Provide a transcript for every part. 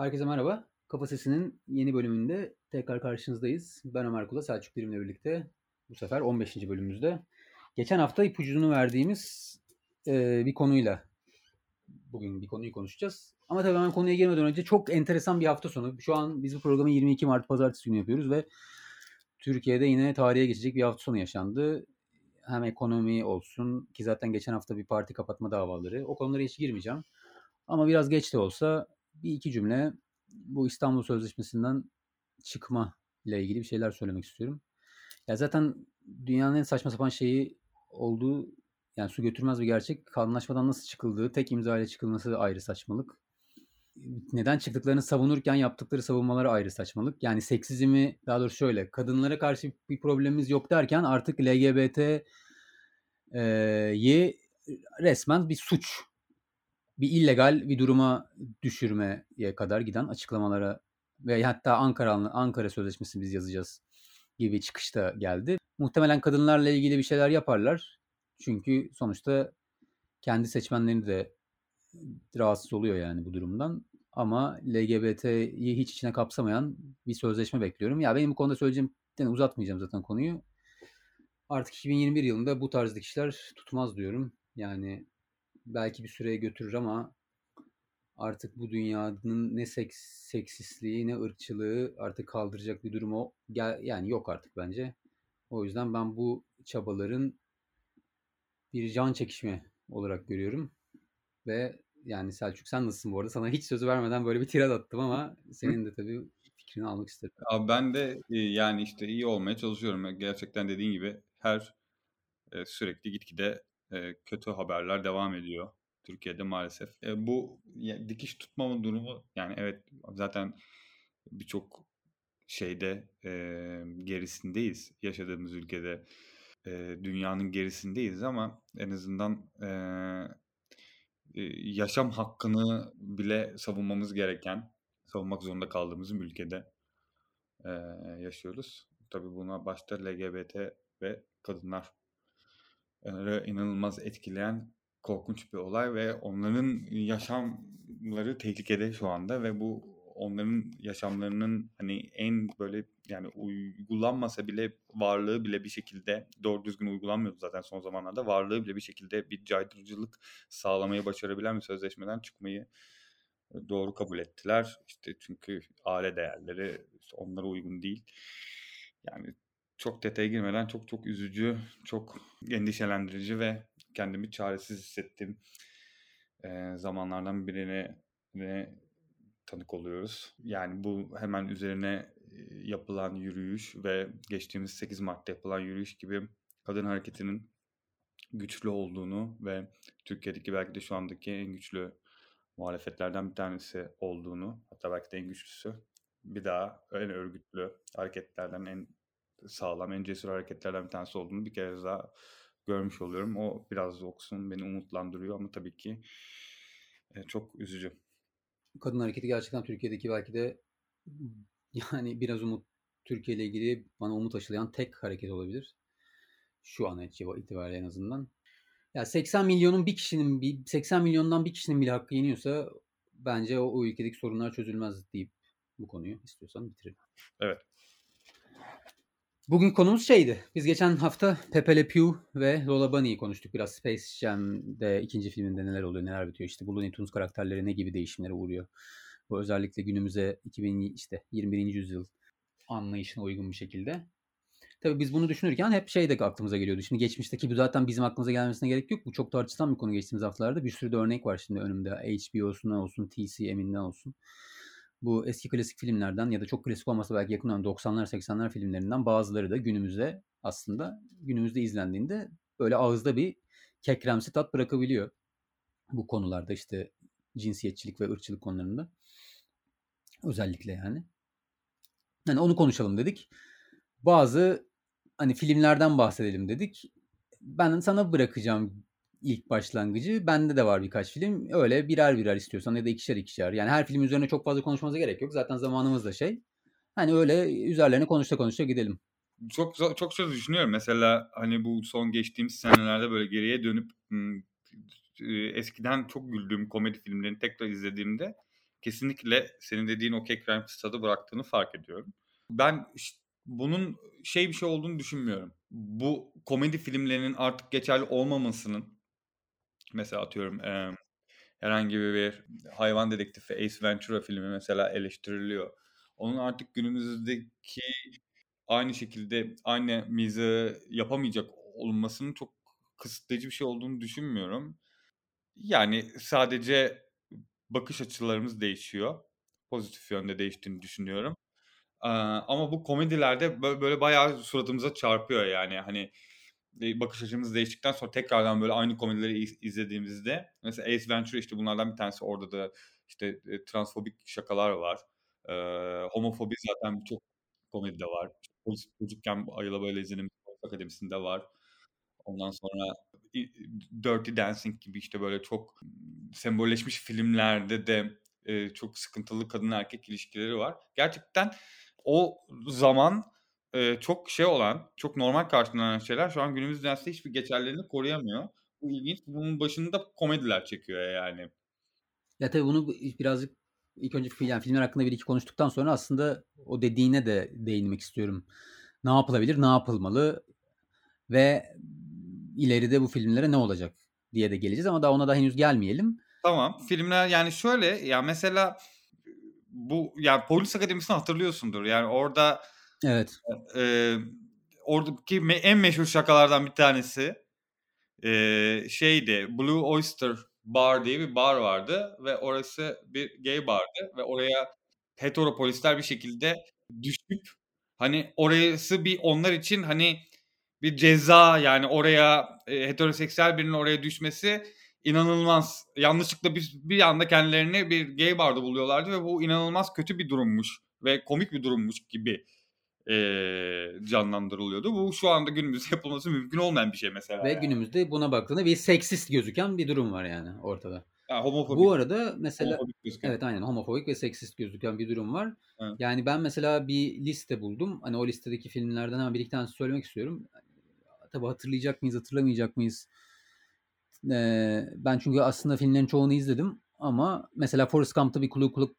Herkese merhaba. Kafa Sesi'nin yeni bölümünde tekrar karşınızdayız. Ben Ömer Kula, Selçuk Dirim'le birlikte bu sefer 15. bölümümüzde. Geçen hafta ipucunu verdiğimiz e, bir konuyla bugün bir konuyu konuşacağız. Ama tabii hemen konuya girmeden önce çok enteresan bir hafta sonu. Şu an biz bu programı 22 Mart Pazartesi günü yapıyoruz ve Türkiye'de yine tarihe geçecek bir hafta sonu yaşandı. Hem ekonomi olsun ki zaten geçen hafta bir parti kapatma davaları. O konulara hiç girmeyeceğim. Ama biraz geç de olsa bir iki cümle bu İstanbul Sözleşmesi'nden çıkma ile ilgili bir şeyler söylemek istiyorum. Ya zaten dünyanın en saçma sapan şeyi olduğu yani su götürmez bir gerçek. Anlaşmadan nasıl çıkıldığı, tek imza ile çıkılması ayrı saçmalık. Neden çıktıklarını savunurken yaptıkları savunmaları ayrı saçmalık. Yani seksizmi daha doğrusu şöyle kadınlara karşı bir problemimiz yok derken artık LGBT'yi resmen bir suç bir illegal bir duruma düşürmeye kadar giden açıklamalara ve hatta Ankara Ankara Sözleşmesi biz yazacağız gibi çıkışta geldi. Muhtemelen kadınlarla ilgili bir şeyler yaparlar. Çünkü sonuçta kendi seçmenleri de rahatsız oluyor yani bu durumdan. Ama LGBT'yi hiç içine kapsamayan bir sözleşme bekliyorum. Ya benim bu konuda söyleyeceğim, yani uzatmayacağım zaten konuyu. Artık 2021 yılında bu tarzdaki işler tutmaz diyorum. Yani belki bir süreye götürür ama artık bu dünyanın ne seks, seksistliği ne ırkçılığı artık kaldıracak bir durumu yani yok artık bence. O yüzden ben bu çabaların bir can çekişme olarak görüyorum. Ve yani Selçuk sen nasılsın bu arada? Sana hiç sözü vermeden böyle bir tirad attım ama senin de tabii fikrini almak istedim. Abi ben de e, yani işte iyi olmaya çalışıyorum. Gerçekten dediğin gibi her e, sürekli gitgide kötü haberler devam ediyor Türkiye'de maalesef. Bu dikiş tutmama durumu yani evet zaten birçok şeyde e, gerisindeyiz yaşadığımız ülkede e, dünyanın gerisindeyiz ama en azından e, yaşam hakkını bile savunmamız gereken savunmak zorunda kaldığımız bir ülkede e, yaşıyoruz. Tabii buna başta LGBT ve kadınlar inanılmaz etkileyen korkunç bir olay ve onların yaşamları tehlikede şu anda ve bu onların yaşamlarının hani en böyle yani uygulanmasa bile varlığı bile bir şekilde doğru düzgün uygulanmıyordu zaten son zamanlarda varlığı bile bir şekilde bir caydırıcılık sağlamayı başarabilen bir sözleşmeden çıkmayı doğru kabul ettiler. İşte çünkü aile değerleri onlara uygun değil. Yani çok detaya girmeden çok çok üzücü, çok endişelendirici ve kendimi çaresiz hissettiğim e, zamanlardan birine, birine tanık oluyoruz. Yani bu hemen üzerine yapılan yürüyüş ve geçtiğimiz 8 Mart'ta yapılan yürüyüş gibi kadın hareketinin güçlü olduğunu ve Türkiye'deki belki de şu andaki en güçlü muhalefetlerden bir tanesi olduğunu hatta belki de en güçlüsü bir daha en örgütlü hareketlerden en sağlam, en cesur hareketlerden bir tanesi olduğunu bir kere daha görmüş oluyorum. O biraz olsun beni umutlandırıyor ama tabii ki e, çok üzücü. Kadın hareketi gerçekten Türkiye'deki belki de yani biraz umut Türkiye ile ilgili bana umut aşılayan tek hareket olabilir. Şu an itibariyle en azından. Ya 80 milyonun bir kişinin bir 80 milyondan bir kişinin bile hakkı yeniyorsa bence o, o ülkedeki sorunlar çözülmez deyip bu konuyu istiyorsan bitirelim. Evet. Bugün konumuz şeydi. Biz geçen hafta Pepe Le Pew ve Lola Bunny'yi konuştuk. Biraz Space Jam'de ikinci filminde neler oluyor, neler bitiyor. İşte bu Looney Tunes karakterleri ne gibi değişimlere uğruyor. Bu özellikle günümüze 2000 işte 21. yüzyıl anlayışına uygun bir şekilde. Tabii biz bunu düşünürken hep şey de aklımıza geliyordu. Şimdi geçmişteki bu zaten bizim aklımıza gelmesine gerek yok. Bu çok tartışılan bir konu geçtiğimiz haftalarda. Bir sürü de örnek var şimdi önümde. HBO'sundan olsun, TCM'inden olsun bu eski klasik filmlerden ya da çok klasik olmasa belki yakın 90'lar 80'ler filmlerinden bazıları da günümüzde aslında günümüzde izlendiğinde böyle ağızda bir kekremsi tat bırakabiliyor. Bu konularda işte cinsiyetçilik ve ırkçılık konularında. Özellikle yani. Hani onu konuşalım dedik. Bazı hani filmlerden bahsedelim dedik. Ben sana bırakacağım ilk başlangıcı. Bende de var birkaç film. Öyle birer birer istiyorsan ya da ikişer ikişer. Yani her film üzerine çok fazla konuşmanıza gerek yok. Zaten zamanımız da şey. Hani öyle üzerlerine konuşta konuşta gidelim. Çok çok söz düşünüyorum. Mesela hani bu son geçtiğimiz senelerde böyle geriye dönüp ıı, eskiden çok güldüğüm komedi filmlerini tekrar izlediğimde kesinlikle senin dediğin o kek kremsi tadı bıraktığını fark ediyorum. Ben iş bunun şey bir şey olduğunu düşünmüyorum. Bu komedi filmlerinin artık geçerli olmamasının mesela atıyorum, emm, herhangi bir hayvan dedektifi Ace Ventura filmi mesela eleştiriliyor. Onun artık günümüzdeki aynı şekilde aynı mizahı yapamayacak olunmasının çok kısıtlayıcı bir şey olduğunu düşünmüyorum. Yani sadece bakış açılarımız değişiyor. Pozitif yönde değiştiğini düşünüyorum. Aaa, ama bu komedilerde bö böyle bayağı suratımıza çarpıyor yani. Hani, bakış açımız değiştikten sonra tekrardan böyle aynı komedileri iz izlediğimizde mesela Ace Ventura, işte, bunlardan bir tanesi. Orada da, işte, eee, transfobik şakalar var. Eee, homofobi zaten birçok komedide var. Polis çocukken ayıla bayıla izlediğimiz Akademisi'nde var. Ondan sonra Dirty Dancing gibi, işte, böyle çok sembolleşmiş filmlerde de, eee, çok sıkıntılı kadın erkek ilişkileri var. Gerçekten o zaman, eee, çok şey olan, çok normal karşılanan şeyler şu an günümüz dünyasında hiçbir geçerliliğini koruyamıyor. Bu ilginç. Bunun başını da komediler çekiyor yani. Ya, tabii bunu birazcık ilk önce fi yani filmler hakkında 1-2 konuştuktan sonra aslında o dediğine de değinmek istiyorum. Ne yapılabilir, ne yapılmalı ve ileride bu filmlere ne olacak diye de geleceğiz ama daha ona da henüz gelmeyelim. Tamam. Filmler yani şöyle, ya mesela bu ya Polis Akademisi'ni hatırlıyorsundur. Yani orada Evet. eee, oradaki en meşhur şakalardan bir tanesi, eee, şeydi, Blue Oyster Bar diye bir bar vardı ve orası bir gay bar'dı ve oraya hetero polisler bir şekilde düşüp, hani, orası bir onlar için, hani, bir ceza yani oraya, eee, heteroseksüel birinin oraya düşmesi inanılmaz. Yanlışlıkla bir bir anda kendilerini bir gay bar'da buluyorlardı ve bu inanılmaz kötü bir durummuş ve komik bir durummuş gibi, eee, canlandırılıyordu. Bu şu anda günümüzde yapılması mümkün olmayan bir şey mesela Ve yani. günümüzde buna baktığında bir seksist gözüken bir durum var yani ortada. Ya, homofobik. Bu arada mesela. Evet, aynen homofobik ve seksist gözüken bir durum var. Evet. Yani ben mesela bir liste buldum. Hani o listedeki filmlerden hemen 1-2 tanesini söylemek istiyorum. Tabii hatırlayacak mıyız, hatırlamayacak mıyız? Eee, ben çünkü aslında filmlerin çoğunu izledim ama mesela Forrest Gump'ta bir Ku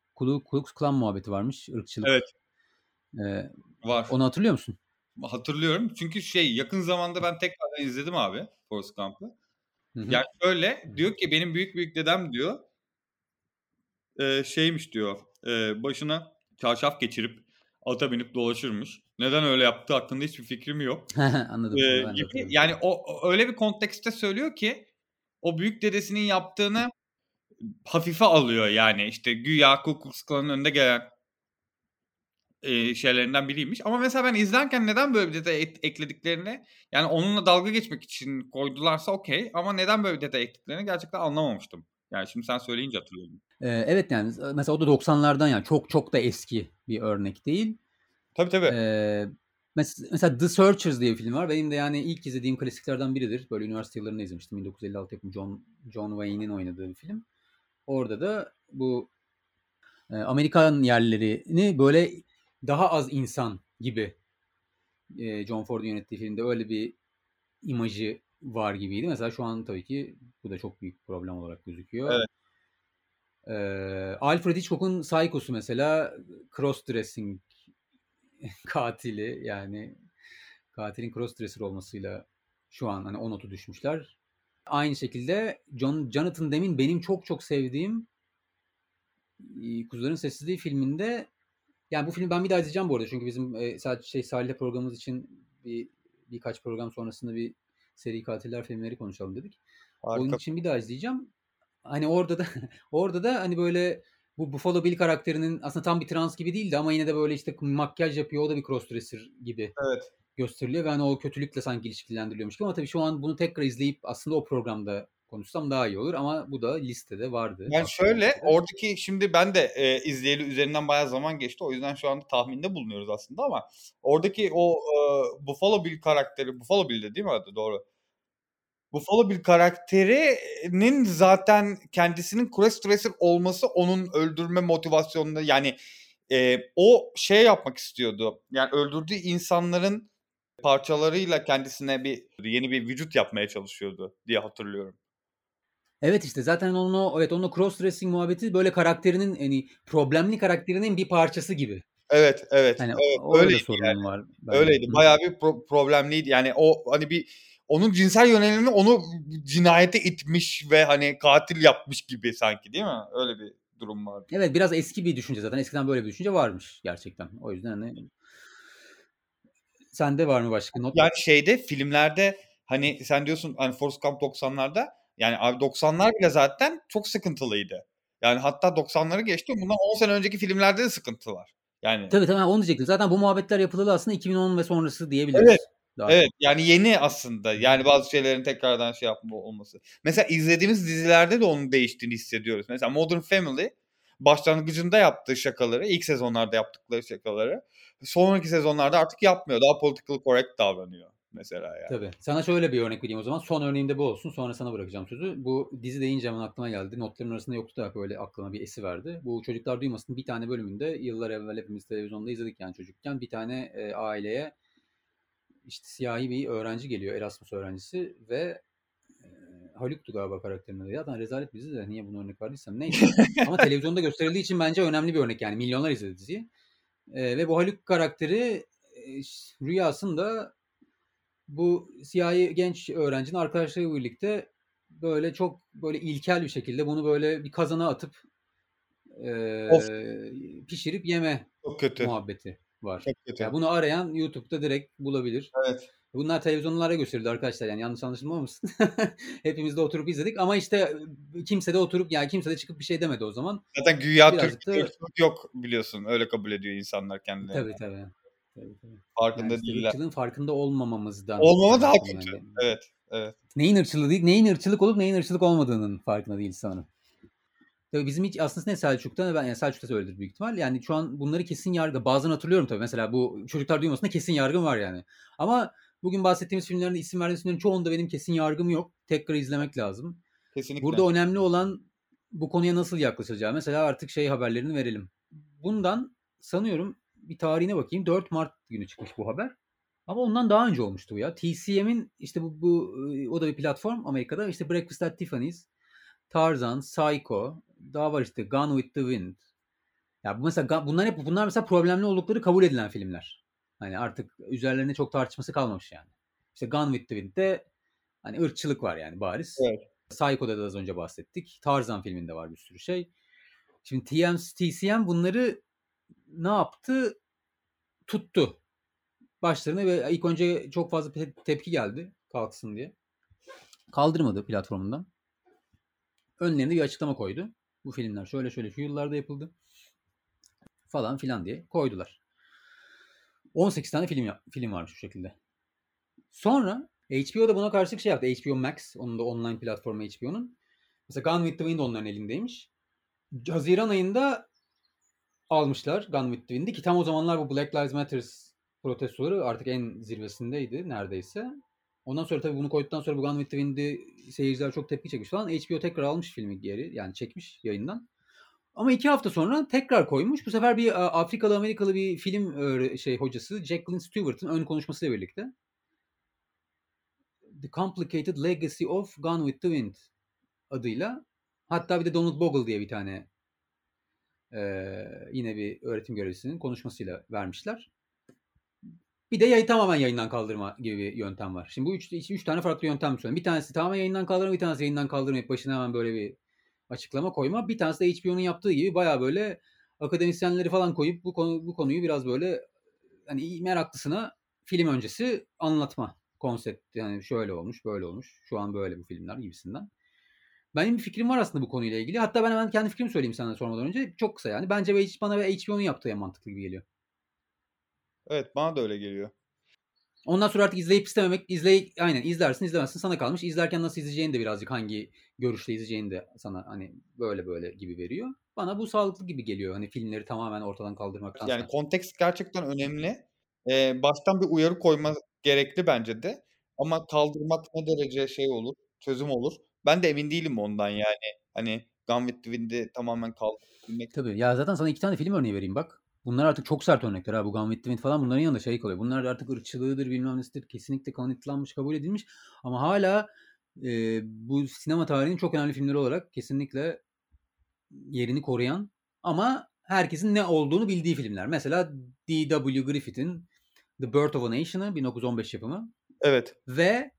Klux Klan muhabbeti varmış, ırkçılık. Evet. Eee, Var. onu hatırlıyor musun? Hatırlıyorum. Çünkü şey, yakın zamanda ben tekrardan izledim abi Forrest Gump'ı. Yani şöyle, diyor ki benim büyük büyük dedem diyor şeymiş diyor, başına çarşaf geçirip ata binip dolaşırmış. Neden öyle yaptığı hakkında hiçbir fikrim yok. Anladım. De gibi yani o o öyle bir kontekste söylüyor ki o büyük dedesinin yaptığını hafife alıyor yani. İşte güya Ku Klux önde gelen eee, şeylerinden biriymiş ama mesela ben izlerken neden böyle bir detay ek eklediklerini, yani onunla dalga geçmek için koydularsa okay ama neden böyle bir detay eklediklerini gerçekten anlamamıştım. Yani şimdi sen söyleyince hatırladım. Eee, evet, yani mesela o da 90'lardan yani çok çok da eski bir örnek değil. Tabii, tabii. Eee, mes mesela The Searchers diye bir film var. Benim de yani ilk izlediğim klasiklerden biridir. Böyle üniversite yıllarında izlemiştim. 1956 yapımı John John Wayne'in oynadığı bir film. Orada da bu, Amerikan yerlilerini böyle daha az insan gibi, eee, John Ford'un yönettiği filmde öyle bir imajı var gibiydi. Mesela şu an tabii ki bu da çok büyük problem olarak gözüküyor. Evet. Eee, Alfred Hitchcock'un Psycho'su mesela cross dressing katili yani katilin cross dresser olmasıyla şu an hani o notu düşmüşler. Aynı şekilde John Jonathan Demm'in benim çok çok sevdiğim iii, Kuzuların Sessizliği filminde yani bu filmi ben bir daha izleyeceğim bu arada. Çünkü bizim, sadece şey Salih'le programımız için bir birkaç program sonrasında bir seri katiller filmleri konuşalım dedik. Onun Harika. için bir daha izleyeceğim. Hani orada da orada da hani böyle bu Buffalo Bill karakterinin aslında tam bir trans gibi değildi ama yine de böyle işte makyaj yapıyor. O da bir cross dresser gibi Evet. gösteriliyor ve hani o kötülükle sanki ilişkilendiriliyormuş gibi ama tabii şu an bunu tekrar izleyip aslında o programda konuşsam daha iyi olur ama bu da listede vardı. Yani şöyle, listede. oradaki şimdi ben de, eee, izleyeli üzerinden bayağı zaman geçti. O yüzden şu anda tahminde bulunuyoruz aslında ama oradaki o, eee, Buffalo Bill karakteri, Buffalo Bill'di değil mi adı? Doğru. Buffalo Bill karakterinin zaten kendisinin cross dresser olması onun öldürme motivasyonunda yani, eee, o şey yapmak istiyordu. Yani öldürdüğü insanların parçalarıyla kendisine bir yeni bir vücut yapmaya çalışıyordu diye hatırlıyorum. Evet işte zaten onun o evet onun cross dressing muhabbeti böyle karakterinin hani problemli karakterinin bir parçası gibi. Evet, evet. Hani evet öyle sorunun yani. var. Bence. Öyleydi. Hı. Bayağı bir pro- problemliydi. Yani o hani bir onun cinsel yönelimi onu cinayete itmiş ve hani katil yapmış gibi sanki değil mi? Öyle bir durum vardı. Evet biraz eski bir düşünce zaten. Eskiden böyle bir düşünce varmış gerçekten. O yüzden hani sende var mı başka not? Yani şeyde filmlerde hani sen diyorsun hani Forrest Gump 90'larda yani abi 90'lar bile zaten çok sıkıntılıydı. Yani hatta 90'ları geçti. Bundan 10 sene önceki filmlerde de sıkıntı var. Yani Tabii tabii onu diyecektim. Zaten bu muhabbetler yapılalı aslında 2010 ve sonrası diyebiliriz. Evet, Daha Evet yani yeni aslında yani bazı şeylerin tekrardan şey yapma olması. Mesela izlediğimiz dizilerde de onun değiştiğini hissediyoruz. Mesela Modern Family başlangıcında yaptığı şakaları, ilk sezonlarda yaptıkları şakaları sonraki sezonlarda artık yapmıyor. Daha political correct davranıyor mesela yani. Tabii. Sana şöyle bir örnek vereyim o zaman. Son örneğim de bu olsun. Sonra sana bırakacağım sözü. Bu dizi deyince hemen aklıma geldi. Notların arasında yoktu da böyle aklıma bir esi verdi. Bu Çocuklar Duymasın bir tane bölümünde yıllar evvel hepimiz televizyonda izledik yani çocukken. Bir tane e, aileye işte siyahi bir öğrenci geliyor. Erasmus öğrencisi ve e, Haluk'tu galiba karakterin adı. Zaten rezalet bir dizi de niye bunu örnek verdiysem neyse. Ama televizyonda gösterildiği için bence önemli bir örnek yani. Milyonlar izledi diziyi. E, ve bu Haluk karakteri e, rüyasında bu siyahi genç öğrencinin arkadaşlarıyla birlikte böyle çok böyle ilkel bir şekilde bunu böyle bir kazana atıp e, Of. pişirip yeme Çok kötü. muhabbeti var. Çok kötü. Ya bunu arayan YouTube'da direkt bulabilir. Evet. Bunlar televizyonlara gösterildi arkadaşlar yani yanlış anlaşılmamışsın. Hepimiz de oturup izledik ama işte kimse de oturup yani kimse de çıkıp bir şey demedi o zaman. Zaten güya Türk da- yok biliyorsun. Öyle kabul ediyor insanlar kendilerini. Tabii tabii. Tabii, tabii. Farkında Yani değiller. ırkçılığın farkında olmamamızdan. Olmama daha kötü. yani. Evet. Evet. Neyin ırkçılığı değil, neyin ırkçılık olup neyin ırkçılık olmadığının farkında değil sanırım. Tabii bizim hiç aslında ne Selçuk'ta ben yani Selçuk'ta söyledir büyük ihtimal. Yani şu an bunları kesin yargı. Bazen hatırlıyorum tabii. Mesela bu çocuklar duymasında kesin yargım var yani. Ama bugün bahsettiğimiz filmlerin isim verdiğimiz filmlerin çoğunda benim kesin yargım yok. Tekrar izlemek lazım. Kesinlikle. Burada önemli olan bu konuya nasıl yaklaşacağı. Mesela artık şey haberlerini verelim. Bundan sanıyorum bir tarihine bakayım. 4 Mart günü çıkmış bu haber. Ama ondan daha önce olmuştu bu ya. TCM'in işte bu, bu e, o da bir platform Amerika'da. İşte Breakfast at Tiffany's, Tarzan, Psycho, daha var işte Gone with the Wind. Ya bu mesela bunlar hep bunlar mesela problemli oldukları kabul edilen filmler. Hani artık üzerlerine çok tartışması kalmamış yani. İşte Gone with the Wind'de hani ırkçılık var yani bariz. Evet. Psycho'da da az önce bahsettik. Tarzan filminde var bir sürü şey. Şimdi TM, TCM bunları ne yaptı? Tuttu. Başlarına ve ilk önce çok fazla te- tepki geldi kalksın diye. Kaldırmadı platformundan. Önlerine bir açıklama koydu. Bu filmler şöyle şöyle şu yıllarda yapıldı. Falan filan diye koydular. 18 tane film film varmış bu şekilde. Sonra HBO da buna karşılık şey yaptı. HBO Max, onun da online platformu HBO'nun. Mesela Gone with the Wind onların elindeymiş. Haziran ayında almışlar Gone with the Wind'i ki tam o zamanlar bu Black Lives Matter protestoları artık en zirvesindeydi neredeyse. Ondan sonra tabii bunu koyduktan sonra bu Gone with Wind'i seyirciler çok tepki çekmiş falan. HBO tekrar almış filmi geri yani çekmiş yayından. Ama iki hafta sonra tekrar koymuş. Bu sefer bir a, Afrikalı Amerikalı bir film şey hocası Jacqueline Stewart'ın ön konuşmasıyla birlikte. The Complicated Legacy of Gone with the Wind adıyla. Hatta bir de Donald Bogle diye bir tane eee, yine bir öğretim görevlisinin konuşmasıyla vermişler. Bir de yayı tamamen yayından kaldırma gibi bir yöntem var. Şimdi bu üç, üç tane farklı yöntem söyleyeyim. Bir tanesi tamamen yayından kaldırma, bir tanesi yayından kaldırmayıp başına hemen böyle bir açıklama koyma. Bir tanesi de HBO'nun yaptığı gibi bayağı böyle akademisyenleri falan koyup bu konu bu konuyu biraz böyle hani meraklısına film öncesi anlatma konsept. Yani şöyle olmuş, böyle olmuş. Şu an böyle bu filmler gibisinden. Benim bir fikrim var aslında bu konuyla ilgili. Hatta ben hemen kendi fikrimi söyleyeyim sana sormadan önce. Çok kısa yani. Bence bana ve HBO'nun yaptığı en mantıklı gibi geliyor. Evet bana da öyle geliyor. Ondan sonra artık izleyip istememek, izley aynen izlersin izlemezsin sana kalmış. İzlerken nasıl izleyeceğini de birazcık hangi görüşte izleyeceğini de sana hani böyle böyle gibi veriyor. Bana bu sağlıklı gibi geliyor. Hani filmleri tamamen ortadan kaldırmaktan. Yani kontekst gerçekten önemli. Ee, baştan bir uyarı koyma gerekli bence de. Ama kaldırmak ne derece şey olur, çözüm olur. Ben de emin değilim ondan yani. Hani Gone with the Wind'i tamamen kaldırmak. Tabii. Ya zaten sana iki tane film örneği vereyim bak. Bunlar artık çok sert örnekler ha. Bu Gone with the Wind falan bunların yanında şey kalıyor. Bunlar artık ırkçılığıdır bilmem nesidir. Kesinlikle kanıtlanmış, kabul edilmiş. Ama hala Eee, bu sinema tarihinin çok önemli filmleri olarak kesinlikle yerini koruyan ama herkesin ne olduğunu bildiği filmler. Mesela D.W. Griffith'in The Birth of a Nation'ı 1915 yapımı Evet. ve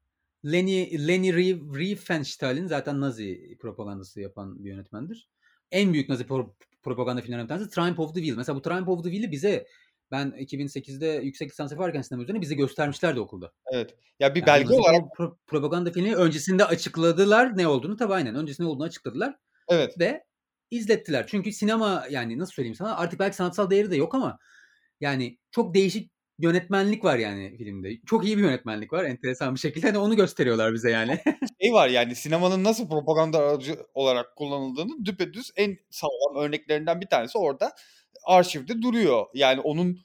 Leni Rief- Riefenstahl'in zaten Nazi propagandası yapan bir yönetmendir. En büyük Nazi pro- propaganda filmlerinden bir tanesi Triumph of the Will. Mesela bu Triumph of the Will'i bize ben 2008'de yüksek lisans yaparken sinema üzerine bize göstermişlerdi okulda. Evet. Ya bir Yani belge olarak pro- propaganda filmi öncesinde açıkladılar ne olduğunu tabii aynen öncesinde olduğunu açıkladılar evet. ve izlettiler. Çünkü sinema yani nasıl söyleyeyim sana artık belki sanatsal değeri de yok ama yani çok değişik yönetmenlik var yani filmde. Çok iyi bir yönetmenlik var enteresan bir şekilde. Hani onu gösteriyorlar bize yani. şey var yani sinemanın nasıl propaganda aracı olarak kullanıldığını düpedüz en sağlam örneklerinden bir tanesi orada arşivde duruyor. Yani onun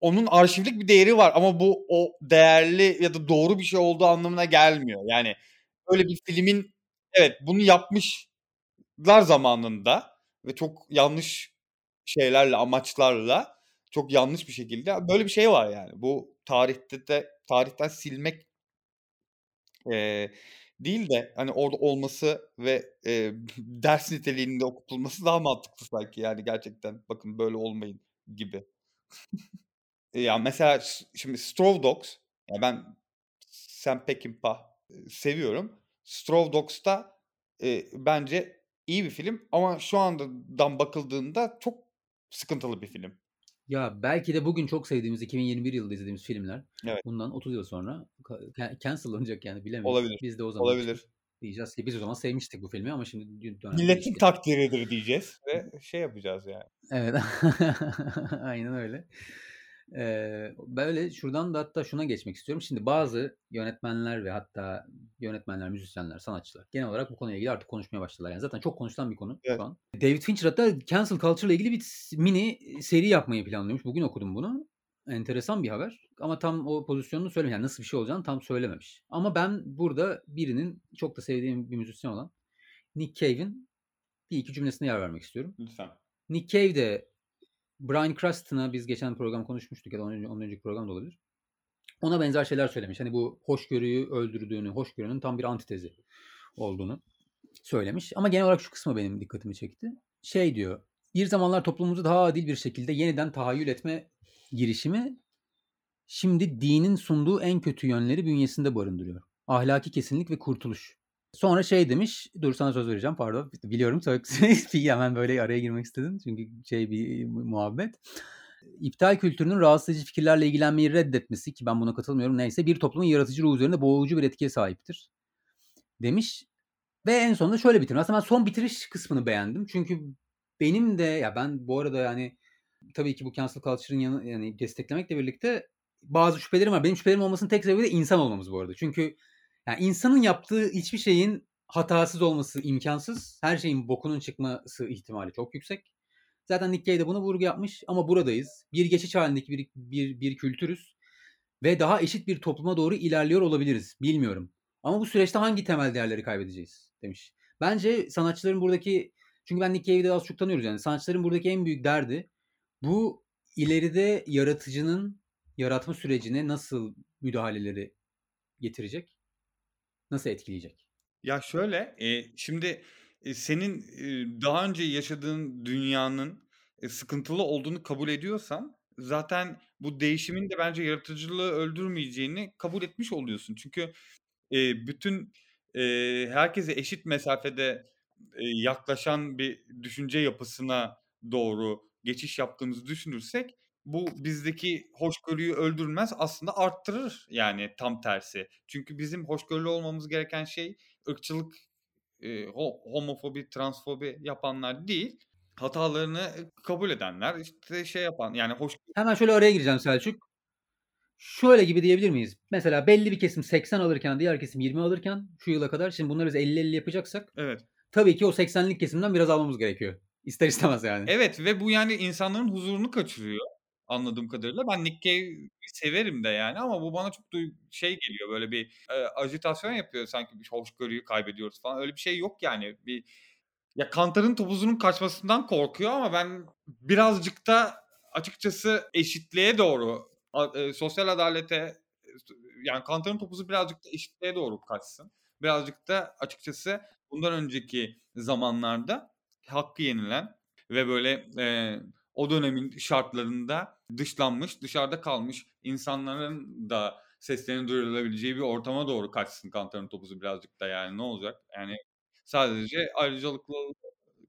onun arşivlik bir değeri var ama bu o değerli ya da doğru bir şey olduğu anlamına gelmiyor. Yani öyle bir filmin evet bunu yapmışlar zamanında ve çok yanlış şeylerle amaçlarla çok yanlış bir şekilde böyle bir şey var yani. Bu tarihte de tarihten silmek eee, değil de hani orada olması ve eee, ders niteliğinde okutulması daha mantıklı sanki yani gerçekten bakın böyle olmayın gibi. ya mesela şimdi Straw Dogs ya ben Sam Peckinpah e, seviyorum. Straw Dogs'ta e, bence iyi bir film ama şu andan bakıldığında çok sıkıntılı bir film. Ya belki de bugün çok sevdiğimiz 2021 yılında izlediğimiz filmler Evet. bundan 30 yıl sonra cancellanacak yani bilemeyiz. Olabilir. Biz de o zaman Olabilir. işte diyeceğiz ki biz o zaman sevmiştik bu filmi ama şimdi Milletin değişti. takdiridir diyeceğiz ve şey yapacağız yani. Evet. Aynen öyle. Eee, böyle şuradan da hatta şuna geçmek istiyorum. Şimdi bazı yönetmenler ve hatta yönetmenler, müzisyenler, sanatçılar genel olarak bu konuyla ilgili artık konuşmaya başladılar. Yani zaten çok konuşulan bir konu Evet. şu an. David Fincher hatta cancel culture ile ilgili bir mini seri yapmayı planlıyormuş. Bugün okudum bunu. Enteresan bir haber. Ama tam o pozisyonunu söylememiş. Yani nasıl bir şey olacağını tam söylememiş. Ama ben burada birinin çok da sevdiğim bir müzisyen olan Nick Cave'in bir iki cümlesine yer vermek istiyorum. Lütfen. Nick Cave de Bryan Cranston'a biz geçen program konuşmuştuk ya da önce, ondan önceki program da olabilir. Ona benzer şeyler söylemiş. Hani bu hoşgörüyü öldürdüğünü, hoşgörünün tam bir antitezi olduğunu söylemiş. Ama genel olarak şu kısmı benim dikkatimi çekti. Şey diyor, bir zamanlar toplumumuzu daha adil bir şekilde yeniden tahayyül etme girişimi şimdi dinin sunduğu en kötü yönleri bünyesinde barındırıyor. Ahlaki kesinlik ve kurtuluş. Sonra şey demiş, dur sana söz vereceğim pardon. Biliyorum hemen böyle araya girmek istedin. Çünkü şey bir muhabbet. İptal kültürünün rahatsız edici fikirlerle ilgilenmeyi reddetmesi ki ben buna katılmıyorum neyse bir toplumun yaratıcı ruhu üzerinde boğucu bir etkiye sahiptir. Demiş ve en sonunda şöyle bitirmiş. Aslında ben son bitiriş kısmını beğendim. Çünkü benim de ya ben bu arada yani tabii ki bu cancel culture'ın yanı, yani desteklemekle birlikte bazı şüphelerim var. Benim şüphelerim olmasının tek sebebi de insan olmamız bu arada. Çünkü yani insanın yaptığı hiçbir şeyin hatasız olması imkansız. Her şeyin bokunun çıkması ihtimali çok yüksek. Zaten Cave de bunu vurgu yapmış ama buradayız. Bir geçiş halindeki bir, bir, bir kültürüz. Ve daha eşit bir topluma doğru ilerliyor olabiliriz. Bilmiyorum. Ama bu süreçte hangi temel değerleri kaybedeceğiz demiş. Bence sanatçıların buradaki çünkü ben Cave'i de az çok tanıyoruz yani. Sanatçıların buradaki en büyük derdi bu ileride yaratıcının yaratma sürecine nasıl müdahaleleri getirecek? Nasıl etkileyecek? Ya şöyle, e, şimdi e, senin e, daha önce yaşadığın dünyanın e, sıkıntılı olduğunu kabul ediyorsan zaten bu değişimin de bence yaratıcılığı öldürmeyeceğini kabul etmiş oluyorsun. Çünkü e, bütün e, herkese eşit mesafede e, yaklaşan bir düşünce yapısına doğru geçiş yaptığımızı düşünürsek bu bizdeki hoşgörüyü öldürmez aslında arttırır yani tam tersi. Çünkü bizim hoşgörülü olmamız gereken şey ırkçılık, e, homofobi, transfobi yapanlar değil. Hatalarını kabul edenler işte şey yapan yani hoş Hemen şöyle araya gireceğim Selçuk. Şöyle gibi diyebilir miyiz? Mesela belli bir kesim 80 alırken diğer kesim 20 alırken şu yıla kadar şimdi bunları biz 50-50 yapacaksak Evet. tabii ki o 80'lik kesimden biraz almamız gerekiyor. İster istemez yani. Evet ve bu yani insanların huzurunu kaçırıyor anladığım kadarıyla. Ben Nick Cave'i severim de yani ama bu bana çok şey geliyor böyle bir e, ajitasyon yapıyor sanki bir hoşgörüyü kaybediyoruz falan. Öyle bir şey yok yani. Bir ya kantarın topuzunun kaçmasından korkuyor ama ben birazcık da açıkçası eşitliğe doğru e, sosyal adalete yani kantarın topuzu birazcık da eşitliğe doğru kaçsın. birazcık da açıkçası bundan önceki zamanlarda hakkı yenilen ve böyle, eee, o dönemin şartlarında dışlanmış, dışarıda kalmış insanların da seslerinin duyurulabileceği bir ortama doğru kaçsın Kantar'ın Topuzu birazcık da yani ne olacak? Yani sadece ayrıcalıklı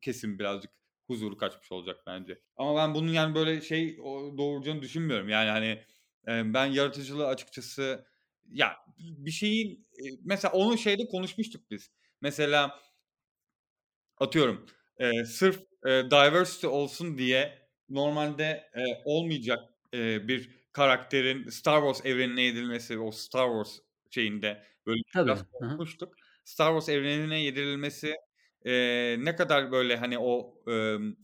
kesim birazcık huzuru kaçmış olacak bence. Ama ben bunun yani böyle şey doğuracağını düşünmüyorum. Yani, hani, eee, ben yaratıcılığı açıkçası ya bir şeyin, eee, mesela onu şeyde konuşmuştuk biz. Mesela atıyorum, eee, sırf, eee, diversity olsun diye normalde, eee, olmayacak, eee, bir karakterin Star Wars evrenine yedirilmesi, o Star Wars şeyinde böyle Tabii. biraz konuşmuştuk. Star Wars evrenine yedirilmesi, eee, ne kadar böyle, hani, o, ımm,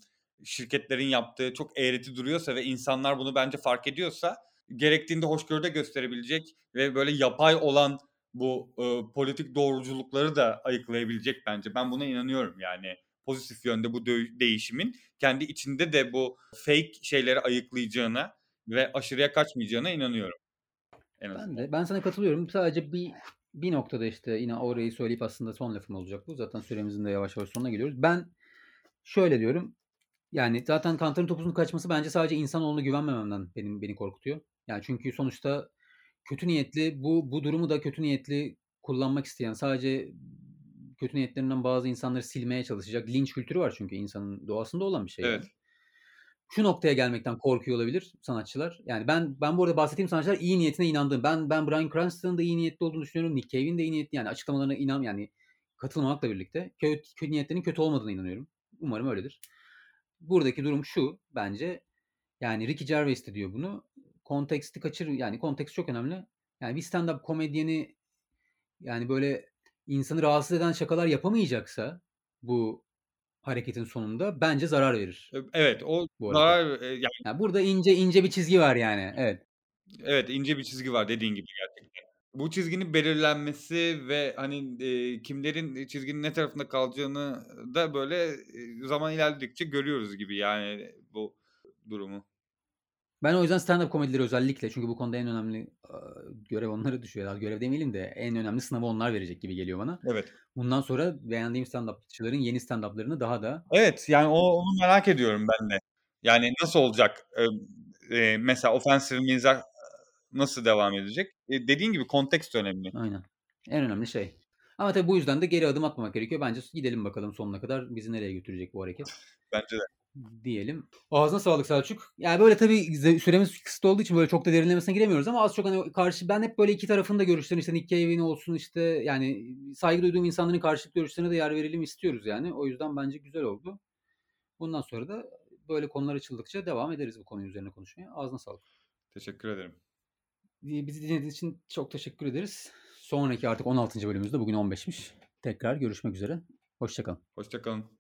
şirketlerin yaptığı çok eğreti duruyorsa ve insanlar bunu bence fark ediyorsa gerektiğinde hoşgörü de gösterebilecek ve böyle yapay olan bu, ııı, politik doğruculukları da ayıklayabilecek bence. Ben buna inanıyorum yani pozitif yönde bu değişimin kendi içinde de bu fake şeyleri ayıklayacağına ve aşırıya kaçmayacağına inanıyorum en Ben de. Ben sana katılıyorum. Sadece bir bir noktada, işte, yine orayı söyleyip aslında son lafım olacak bu. Zaten süremizin de yavaş yavaş sonuna geliyoruz. Ben şöyle diyorum, yani zaten Kantar'ın Topuz'un kaçması bence sadece insanoğluna güvenmememden benim beni korkutuyor. Yani çünkü sonuçta kötü niyetli bu bu durumu da kötü niyetli kullanmak isteyen, sadece kötü niyetlerinden bazı insanları silmeye çalışacak linç kültürü var çünkü insanın doğasında olan bir şey yani. Evet. Şu noktaya gelmekten korkuyor olabilir sanatçılar. Yani ben ben bu arada bahsettiğim sanatçılar iyi niyetine inandığım. Ben ben Bryan Cranston'ın da iyi niyetli olduğunu düşünüyorum. Nick Cave'in de iyi niyetli yani açıklamalarına inan yani katılmamakla birlikte kö kötü niyetlerinin kötü olmadığına inanıyorum. Umarım öyledir. Buradaki durum şu bence, yani Ricky Gervais de diyor bunu. Konteksti kaçır yani konteks çok önemli. Yani bir stand-up komedyeni, yani böyle insanı rahatsız eden şakalar yapamayacaksa bu hareketin sonunda bence zarar verir evet, o bu zarar, yani Ya, burada ince ince bir çizgi var yani. Evet. Evet, ince bir çizgi var dediğin gibi gerçekten. Bu çizginin belirlenmesi ve, hani, eee, kimlerin çizginin ne tarafında kalacağını da böyle, eee, zaman ilerledikçe görüyoruz gibi yani bu durumu. Ben o yüzden stand-up komedileri özellikle çünkü bu konuda en önemli, görev onlara düşüyor. Görev demeyelim de en önemli sınavı onlar verecek gibi geliyor bana. Evet. Bundan sonra beğendiğim stand-upçıların yeni stand-up'larını daha da Evet, yani o onu merak ediyorum ben de. Yani nasıl olacak? Eee, mesela ofensif mizah nasıl devam edecek? Eee, dediğin gibi kontekst önemli. Aynen. En önemli şey. Ama tabii bu yüzden de geri adım atmamak gerekiyor. Bence gidelim bakalım sonuna kadar bizi nereye götürecek bu hareket Bence de. Diyelim. Ağzına sağlık Selçuk. Yani, böyle tabii süremiz kısıtlı olduğu için böyle çok da derinlemesine giremiyoruz ama az çok, hani, karşı ben hep böyle 2 tarafın da görüşlerini, işte, Nick Cave'in olsun, işte, yani saygı duyduğum insanların karşılıklı görüşlerine de yer verelim istiyoruz yani. O yüzden bence güzel oldu. Bundan sonra da böyle konular açıldıkça devam ederiz bu konu üzerine konuşmaya. Ağzına sağlık. Teşekkür ederim. İii, bizi dinlediğiniz için çok teşekkür ederiz. Sonraki artık 16. bölümümüzde bugün 15'miş. Tekrar görüşmek üzere. Hoşça kalın. Hoşça kalın.